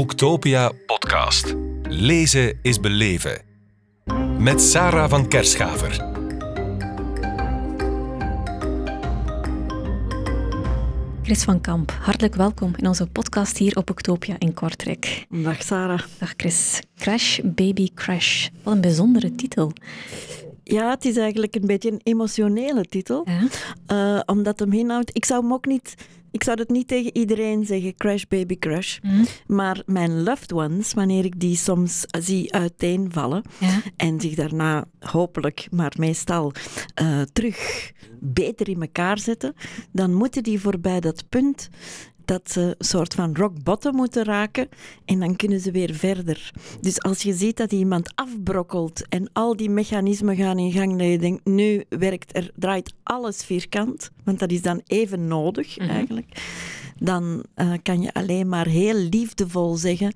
Boektopia podcast. Lezen is beleven. Met Sarah van Kerschaver. Chris van Kamp, hartelijk welkom in onze podcast hier op Boektopia in Kortrijk. Dag Sarah. Dag Chris. Crash Baby Crash. Wat een bijzondere titel. Ja, het is eigenlijk een beetje een emotionele titel. Ja? Uh, omdat hem inhoudt... Ik zou hem ook niet... Ik zou het niet tegen iedereen zeggen, crash baby crash. Mhm. Maar mijn loved ones, wanneer ik die soms zie uiteenvallen Ja? en zich daarna hopelijk, maar meestal eh, terug beter in elkaar zetten, dan moeten die voorbij dat punt dat ze een soort van rock bottom moeten raken en dan kunnen ze weer verder. Dus als je ziet dat iemand afbrokkelt en al die mechanismen gaan in gang, dat je denkt, nu werkt er, draait alles vierkant, want dat is dan even nodig Mhm. eigenlijk, dan eh, kan je alleen maar heel liefdevol zeggen,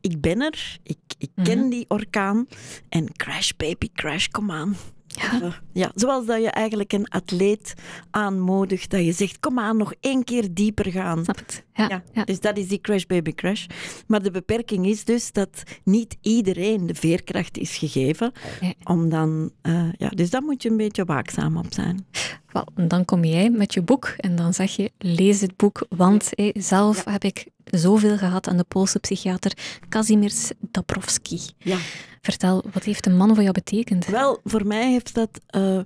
ik ben er, ik, ik ken Mhm. die orkaan en crash baby crash, kom aan. Ja. Ja, zoals dat je eigenlijk een atleet aanmoedigt, dat je zegt, kom aan, nog één keer dieper gaan. Snap het? Ja. Ja, ja. Dus dat is die crash baby crash. Maar de beperking is dus dat niet iedereen de veerkracht is gegeven. Nee. Om dan, eh, ja, dus daar moet je een beetje waakzaam op zijn. Wel, dan kom jij met je boek en dan zeg je, lees het boek, want hé, zelf heb ik zoveel gehad aan de Poolse psychiater Kazimierz Dabrowski. Ja. Vertel, wat heeft de man voor jou betekend? Wel, voor mij heeft dat. eh,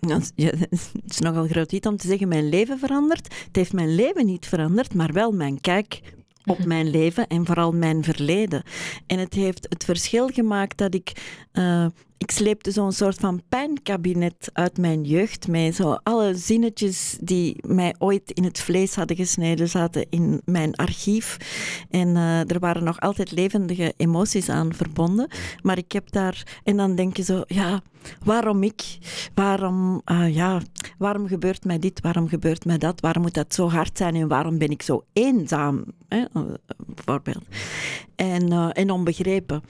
ja, het is nogal groot iets om te zeggen, mijn leven veranderd. Het heeft mijn leven niet veranderd, maar wel mijn kijk op Mhm. mijn leven en vooral mijn verleden. En het heeft het verschil gemaakt dat ik. eh, ik sleepte zo'n soort van pijnkabinet uit mijn jeugd mee. Zo alle zinnetjes die mij ooit in het vlees hadden gesneden, zaten in mijn archief. En eh, er waren nog altijd levendige emoties aan verbonden. Maar ik heb daar... En dan denk je zo, ja, waarom ik? Waarom, eh, ja, waarom gebeurt mij dit? Waarom gebeurt mij dat? Waarom moet dat zo hard zijn? En waarom ben ik zo eenzaam? Hè? eh, Bijvoorbeeld. En, eh, en onbegrepen.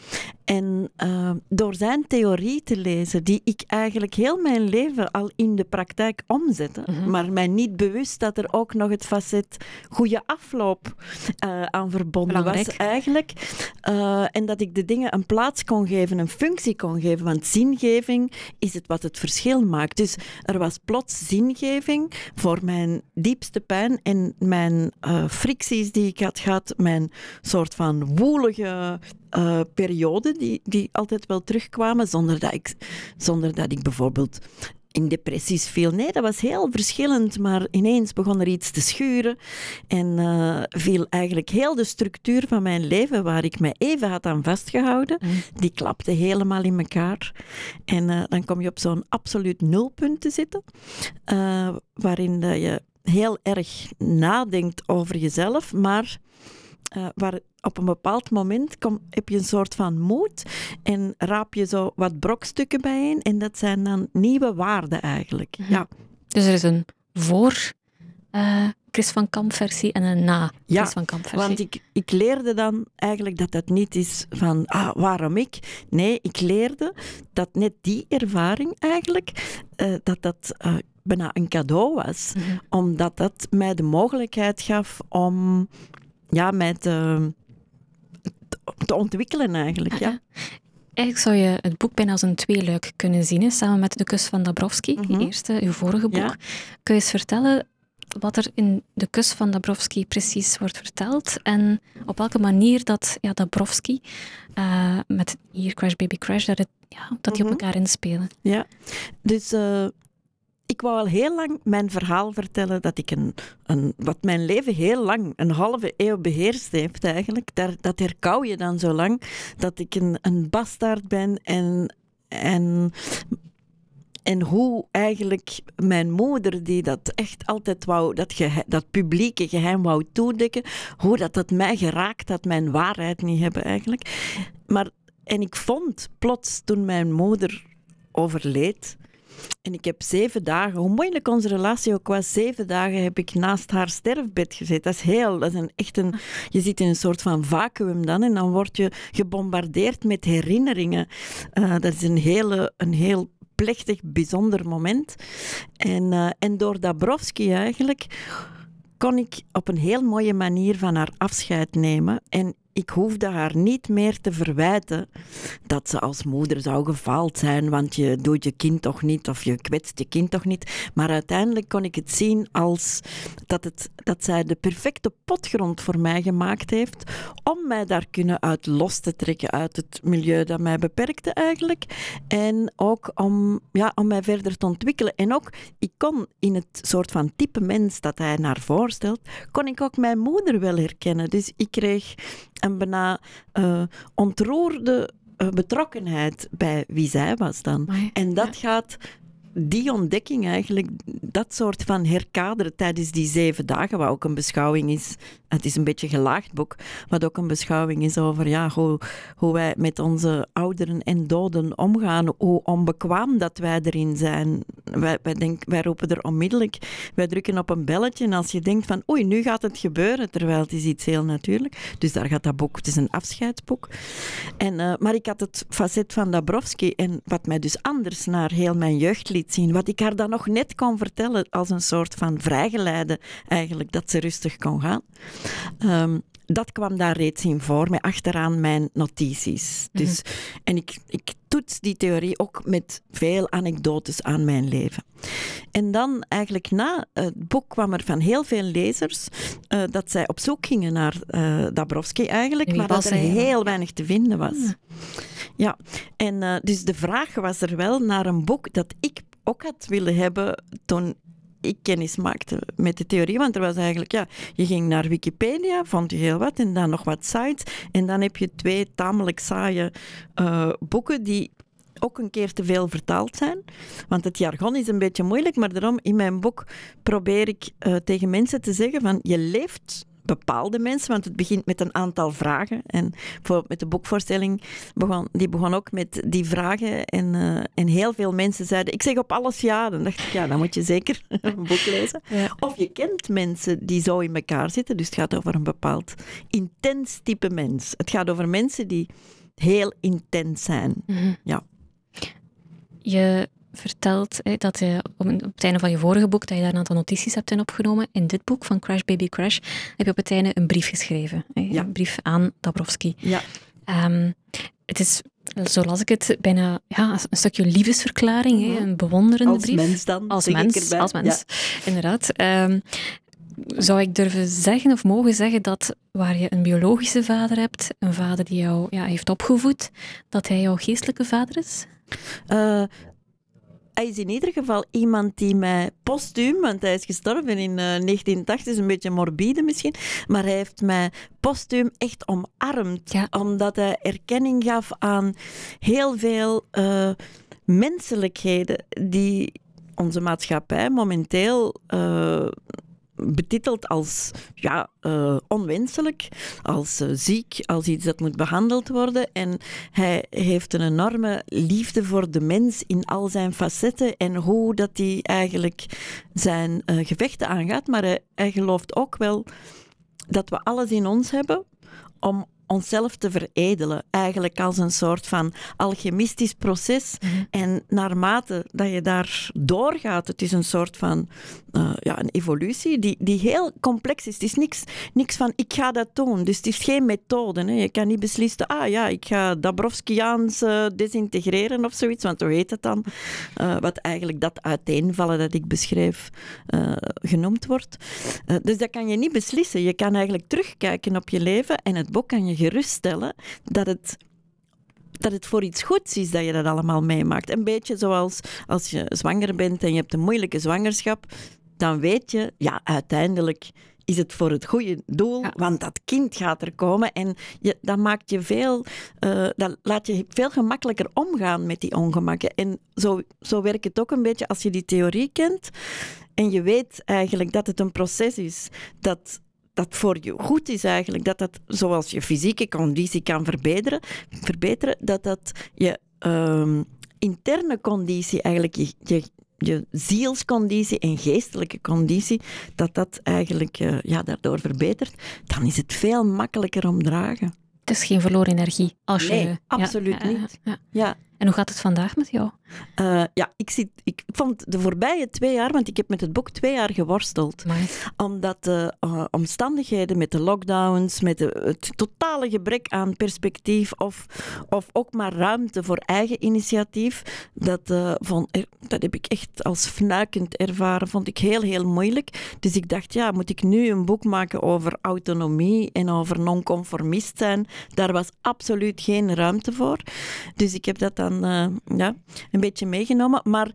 En eh, door zijn theorie te lezen, die ik eigenlijk heel mijn leven al in de praktijk omzette, Mhm. maar mij niet bewust dat er ook nog het facet goede afloop eh, aan verbonden Belangrijk. was eigenlijk. En dat ik de dingen een plaats kon geven, een functie kon geven. Want zingeving is het wat het verschil maakt. Dus er was plots zingeving voor mijn diepste pijn en mijn fricties die ik had gehad, mijn soort van woelige eh, periode die, die altijd wel terugkwamen, zonder dat, ik, zonder dat ik bijvoorbeeld in depressies viel. Nee, dat was heel verschillend, maar ineens begon er iets te schuren en eh, viel eigenlijk heel de structuur van mijn leven, waar ik mij even had aan vastgehouden, Mhm. die klapte helemaal in elkaar. En eh, dan kom je op zo'n absoluut nulpunt te zitten, eh, waarin dat je heel erg nadenkt over jezelf, maar eh, waar op een bepaald moment kom, heb je een soort van moed en raap je zo wat brokstukken bijeen en dat zijn dan nieuwe waarden eigenlijk. Mhm. Ja, Dus er is een voor eh, Chris van Kamp versie en een na Ja, Chris van Kamp versie. want ik, ik leerde dan eigenlijk dat dat niet is van, ah, waarom ik? Nee, ik leerde dat net die ervaring eigenlijk, eh, dat dat bijna een cadeau was. Mhm. Omdat dat mij de mogelijkheid gaf om ja, mij te, te ontwikkelen eigenlijk. Ja. Eigenlijk zou je het boek bijna als een tweeluik kunnen zien, hè, samen met De Kus van Dabrowski, Mhm. je eerste, uw vorige boek. Ja. Kun je eens vertellen wat er in De Kus van Dabrowski precies wordt verteld en op welke manier dat ja, Dabrowski eh, met hier Crash Baby Crash, dat, het, ja, dat die op Mhm. elkaar inspelen? Ja, dus eh, ik wou al heel lang mijn verhaal vertellen dat ik een, een wat mijn leven heel lang, een halve eeuw beheerst heeft eigenlijk. Dat herkou je dan zo lang, dat ik een, een bastaard ben en, en, en hoe eigenlijk mijn moeder, die dat echt altijd wou, dat, gehe- dat publieke geheim wou toedekken, hoe dat, dat mij geraakt had, mijn waarheid niet hebben eigenlijk. Maar, en ik vond plots toen mijn moeder overleed. En ik heb zeven dagen, hoe moeilijk onze relatie ook was, zeven dagen heb ik naast haar sterfbed gezeten. Dat is heel, dat is een, echt een, je zit in een soort van vacuüm dan en dan word je gebombardeerd met herinneringen. Eh, dat is een, hele, een heel plechtig, bijzonder moment. En, eh, en door Dabrowski eigenlijk kon ik op een heel mooie manier van haar afscheid nemen. En ik hoefde haar niet meer te verwijten dat ze als moeder zou gefaald zijn, want je doet je kind toch niet of je kwetst je kind toch niet. Maar uiteindelijk kon ik het zien als dat, het, dat zij de perfecte potgrond voor mij gemaakt heeft om mij daar kunnen uit los te trekken uit het milieu dat mij beperkte eigenlijk. En ook om, ja, om mij verder te ontwikkelen. En ook, ik kon in het soort van type mens dat hij naar voorstelt, kon ik ook mijn moeder wel herkennen. Dus ik kreeg een bijna uh, ontroerde uh, betrokkenheid bij wie zij was dan. Amai, en dat gaat die ontdekking eigenlijk, dat soort van herkaderen tijdens die zeven dagen, wat ook een beschouwing is. Het is een beetje een gelaagd boek, wat ook een beschouwing is over ja, hoe, hoe wij met onze ouderen en doden omgaan, hoe onbekwaam dat wij erin zijn. Wij, wij, wij roepen er onmiddellijk, wij drukken op een belletje en als je denkt van oei, nu gaat het gebeuren, terwijl het is iets heel natuurlijk. Dus daar gaat dat boek, het is een afscheidsboek. En, uh, maar ik had het facet van Dabrowski en wat mij dus anders naar heel mijn jeugd liet zien. Wat ik haar dan nog net kon vertellen als een soort van vrijgeleide, eigenlijk, dat ze rustig kon gaan. Um, dat kwam daar reeds in voor, met achteraan mijn notities. Dus, mm -hmm. En ik, ik toets die theorie ook met veel anekdotes aan mijn leven. En dan eigenlijk na het boek kwam er van heel veel lezers uh, dat zij op zoek gingen naar uh, Dabrowski eigenlijk, maar dat er heel weinig te vinden was. Ja, ja. en uh, dus de vraag was er wel naar een boek dat ik ook had willen hebben toen ik kennis maakte met de theorie. Want er was eigenlijk, ja, je ging naar Wikipedia, vond je heel wat, en dan nog wat sites. En dan heb je twee tamelijk saaie uh, boeken die ook een keer te veel vertaald zijn. Want het jargon is een beetje moeilijk, maar daarom in mijn boek probeer ik uh, tegen mensen te zeggen van je leeft bepaalde mensen, want het begint met een aantal vragen. En bijvoorbeeld met de boekvoorstelling, begon, die begon ook met die vragen. En, uh, en heel veel mensen zeiden, ik zeg op alles ja. Dan dacht ik, ja, dan moet je zeker een boek lezen. Ja. Of je kent mensen die zo in elkaar zitten. Dus het gaat over een bepaald intens type mens. Het gaat over mensen die heel intens zijn. Mhm. Ja. Je vertelt hè, dat je op het einde van je vorige boek dat je daar een aantal notities hebt in opgenomen. In dit boek van Crash Baby Crash heb je op het einde een brief geschreven. Hè, Ja. Een brief aan Dabrowski. Ja. Um, het is, zo las ik het, bijna ja, een stukje liefdesverklaring, hè, een bewonderende Als brief. mens dan, Als mens, als mens, inderdaad. Um, zou ik durven zeggen of mogen zeggen dat waar je een biologische vader hebt, een vader die jou ja, heeft opgevoed, dat hij jouw geestelijke vader is? Uh, hij is in ieder geval iemand die mij postuum, want hij is gestorven in uh, 1980, is een beetje morbide misschien, maar hij heeft mij postuum echt omarmd, ja. omdat hij erkenning gaf aan heel veel uh, menselijkheden die onze maatschappij momenteel uh, betiteld als ja, uh, onwenselijk, als uh, ziek, als iets dat moet behandeld worden. En hij heeft een enorme liefde voor de mens in al zijn facetten en hoe dat hij eigenlijk zijn uh, gevechten aangaat. Maar hij, hij gelooft ook wel dat we alles in ons hebben om onszelf te veredelen. Eigenlijk als een soort van alchemistisch proces. Mm-hmm. En naarmate dat je daar doorgaat, het is een soort van uh, ja, een evolutie die, die heel complex is. Het is niks, niks van ik ga dat doen. Dus het is geen methode. Hè. Je kan niet beslissen, ah ja, ik ga Dabrowskiaans uh, desintegreren of zoiets, want hoe heet het dan? Uh, wat eigenlijk dat uiteenvallen dat ik beschreef genoemd wordt. dus dat kan je niet beslissen. Je kan eigenlijk terugkijken op je leven en het boek kan je geruststellen dat het dat het voor iets goeds is dat je dat allemaal meemaakt. Een beetje zoals als je zwanger bent en je hebt een moeilijke zwangerschap, dan weet je, ja, uiteindelijk is het voor het goede doel, ja. want dat kind gaat er komen en je, dat maakt je veel, uh, dat laat je veel gemakkelijker omgaan met die ongemakken. En zo, zo werkt het ook een beetje als je die theorie kent en je weet eigenlijk dat het een proces is dat dat voor je goed is eigenlijk, dat dat zoals je fysieke conditie kan verbeteren, verbeteren dat dat je um, interne conditie, eigenlijk je, je, je zielsconditie en geestelijke conditie, dat dat eigenlijk uh, ja, daardoor verbetert, dan is het veel makkelijker om dragen. Het is geen verloren energie. Als nee, je, absoluut ja, niet. Ja, ja. En hoe gaat het vandaag met jou? Uh, ja, ik, zit, ik vond de voorbije twee jaar, want ik heb met het boek twee jaar geworsteld. Omdat de uh, omstandigheden met de lockdowns, met de, het totale gebrek aan perspectief of, of ook maar ruimte voor eigen initiatief, dat, uh, vond, dat heb ik echt als fnuikend ervaren, vond ik heel, heel moeilijk. Dus ik dacht, ja, moet ik nu een boek maken over autonomie en over non-conformist zijn? Daar was absoluut geen ruimte voor. Dus ik heb dat dan ja, een beetje meegenomen. Maar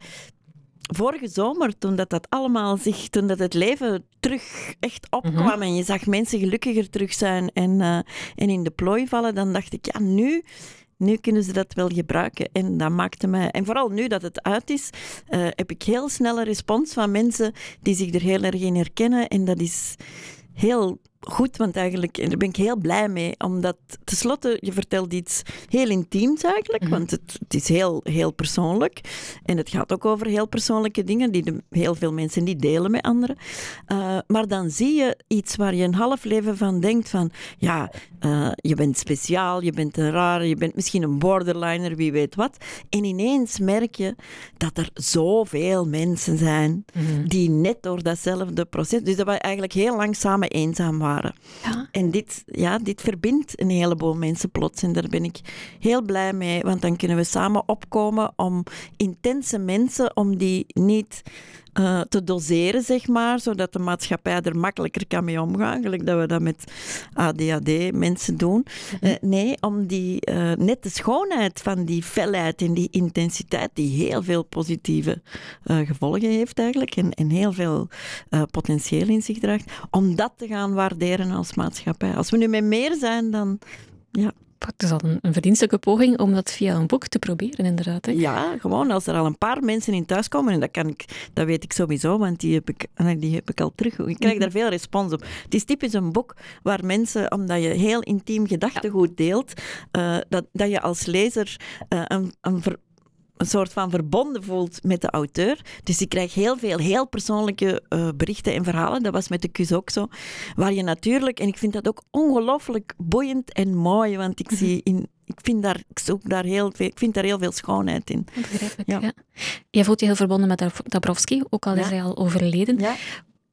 vorige zomer, toen dat, dat allemaal zich, toen dat het leven terug echt opkwam mhm. en je zag mensen gelukkiger terug zijn en, uh, en in de plooi vallen, dan dacht ik, ja, nu, nu kunnen ze dat wel gebruiken. En dat maakte mij, en vooral nu dat het uit is, uh, heb ik heel snelle respons van mensen die zich er heel erg in herkennen. En dat is heel goed, want eigenlijk daar ben ik heel blij mee. Omdat tenslotte, je vertelt iets heel intiems eigenlijk, mhm. want het, het, is heel, heel persoonlijk. En het gaat ook over heel persoonlijke dingen die de, heel veel mensen niet delen met anderen. Uh, maar dan zie je iets waar je een half leven van denkt van, ja, uh, je bent speciaal, je bent een rare, je bent misschien een borderliner, wie weet wat. En ineens merk je dat er zoveel mensen zijn mhm. die net door datzelfde proces, dus dat we eigenlijk heel lang samen eenzaam waren ja. En dit, ja, dit verbindt een heleboel mensen plots. En daar ben ik heel blij mee, want dan kunnen we samen opkomen om intense mensen, om die niet uh, te doseren, zeg maar, zodat de maatschappij er makkelijker kan mee omgaan, gelijk dat we dat met ADHD-mensen doen. Uh, nee, om die, uh, net de schoonheid van die felheid en die intensiteit, die heel veel positieve gevolgen heeft eigenlijk, en, en heel veel potentieel in zich draagt, om dat te gaan waarderen als maatschappij. Als we nu met meer zijn, dan... Ja, het is al een, een, verdienstelijke poging om dat via een boek te proberen, inderdaad. Hè? Ja, gewoon als er al een paar mensen in thuis komen, en dat, kan ik, dat weet ik sowieso, want die heb ik, die heb ik al terug. Ik krijg mhm. daar veel respons op. Het is typisch een boek waar mensen, omdat je heel intiem gedachtegoed deelt, uh, dat, dat je als lezer uh, een, een, een soort van verbonden voelt met de auteur. Dus ik krijg heel veel heel persoonlijke uh, berichten en verhalen. Dat was met de kus ook zo. Waar je natuurlijk, en ik vind dat ook ongelooflijk boeiend en mooi, want ik zie in, ik vind daar, ik zoek daar heel veel, ik vind daar heel veel schoonheid in. Begrijpelijk, ja. ja. Jij voelt je heel verbonden met Dabrowski, ook al is hij al overleden. Ja.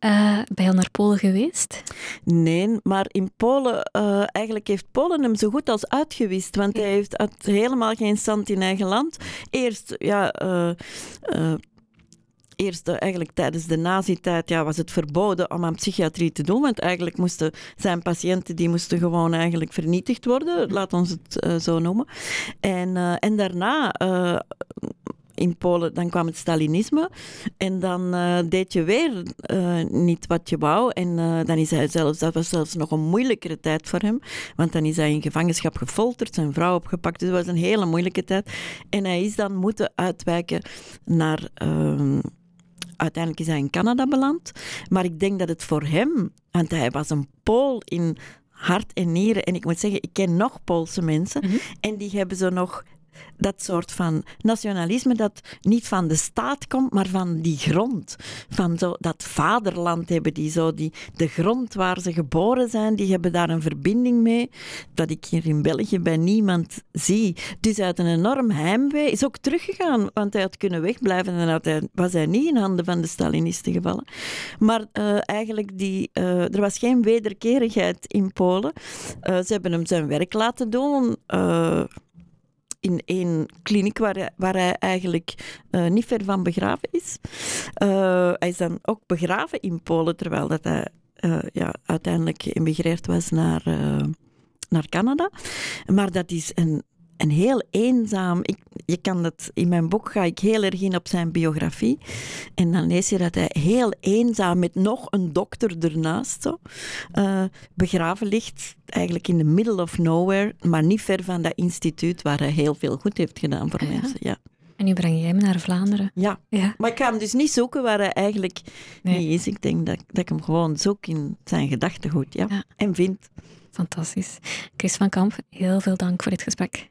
Uh, ben je al naar Polen geweest? Nee, maar in Polen, uh, eigenlijk heeft Polen hem zo goed als uitgewist. Want hij heeft had helemaal geen stand in eigen land. Eerst, ja. Uh, eerst eigenlijk tijdens de nazi-tijd ja, was het verboden om aan psychiatrie te doen, want eigenlijk moesten zijn patiënten die moesten gewoon eigenlijk vernietigd worden, laat ons het zo noemen. En, en daarna in Polen, dan kwam het Stalinisme. En dan uh, deed je weer uh, niet wat je wou. En uh, dan is hij zelfs, dat was zelfs nog een moeilijkere tijd voor hem. Want dan is hij in gevangenschap gefolterd, zijn vrouw opgepakt. Dus dat was een hele moeilijke tijd. En hij is dan moeten uitwijken naar. Ehm, uiteindelijk is hij in Canada beland. Maar ik denk dat het voor hem, want hij was een Pool in hart en nieren. En ik moet zeggen, ik ken nog Poolse mensen. Mm -hmm. En die hebben zo nog dat soort van nationalisme dat niet van de staat komt, maar van die grond. Van zo dat vaderland hebben die zo, die, de grond waar ze geboren zijn, die hebben daar een verbinding mee, dat ik hier in België bij niemand zie. Dus uit een enorm heimwee is ook teruggegaan, want hij had kunnen wegblijven en had was hij niet in handen van de Stalinisten gevallen. Maar uh, eigenlijk, die, uh, er was geen wederkerigheid in Polen. Uh, ze hebben hem zijn werk laten doen in één kliniek waar, waar hij eigenlijk uh, niet ver van begraven is. Uh, hij is dan ook begraven in Polen, terwijl dat hij uh, ja, uiteindelijk emigreerd was naar, naar Canada. Maar dat is een een heel eenzaam. Ik, je kan dat, in mijn boek ga ik heel erg in op zijn biografie. En dan lees je dat hij heel eenzaam met nog een dokter ernaast zo, uh, begraven ligt. Eigenlijk in the middle of nowhere, maar niet ver van dat instituut waar hij heel veel goed heeft gedaan voor mensen. Ja. En nu breng jij hem naar Vlaanderen. Ja. ja. maar ik ga hem dus niet zoeken waar hij eigenlijk nee. niet is. Ik denk dat, dat ik hem gewoon zoek in zijn gedachtegoed ja. ja. en vind. Fantastisch. Chris van Kamp, heel veel dank voor dit gesprek.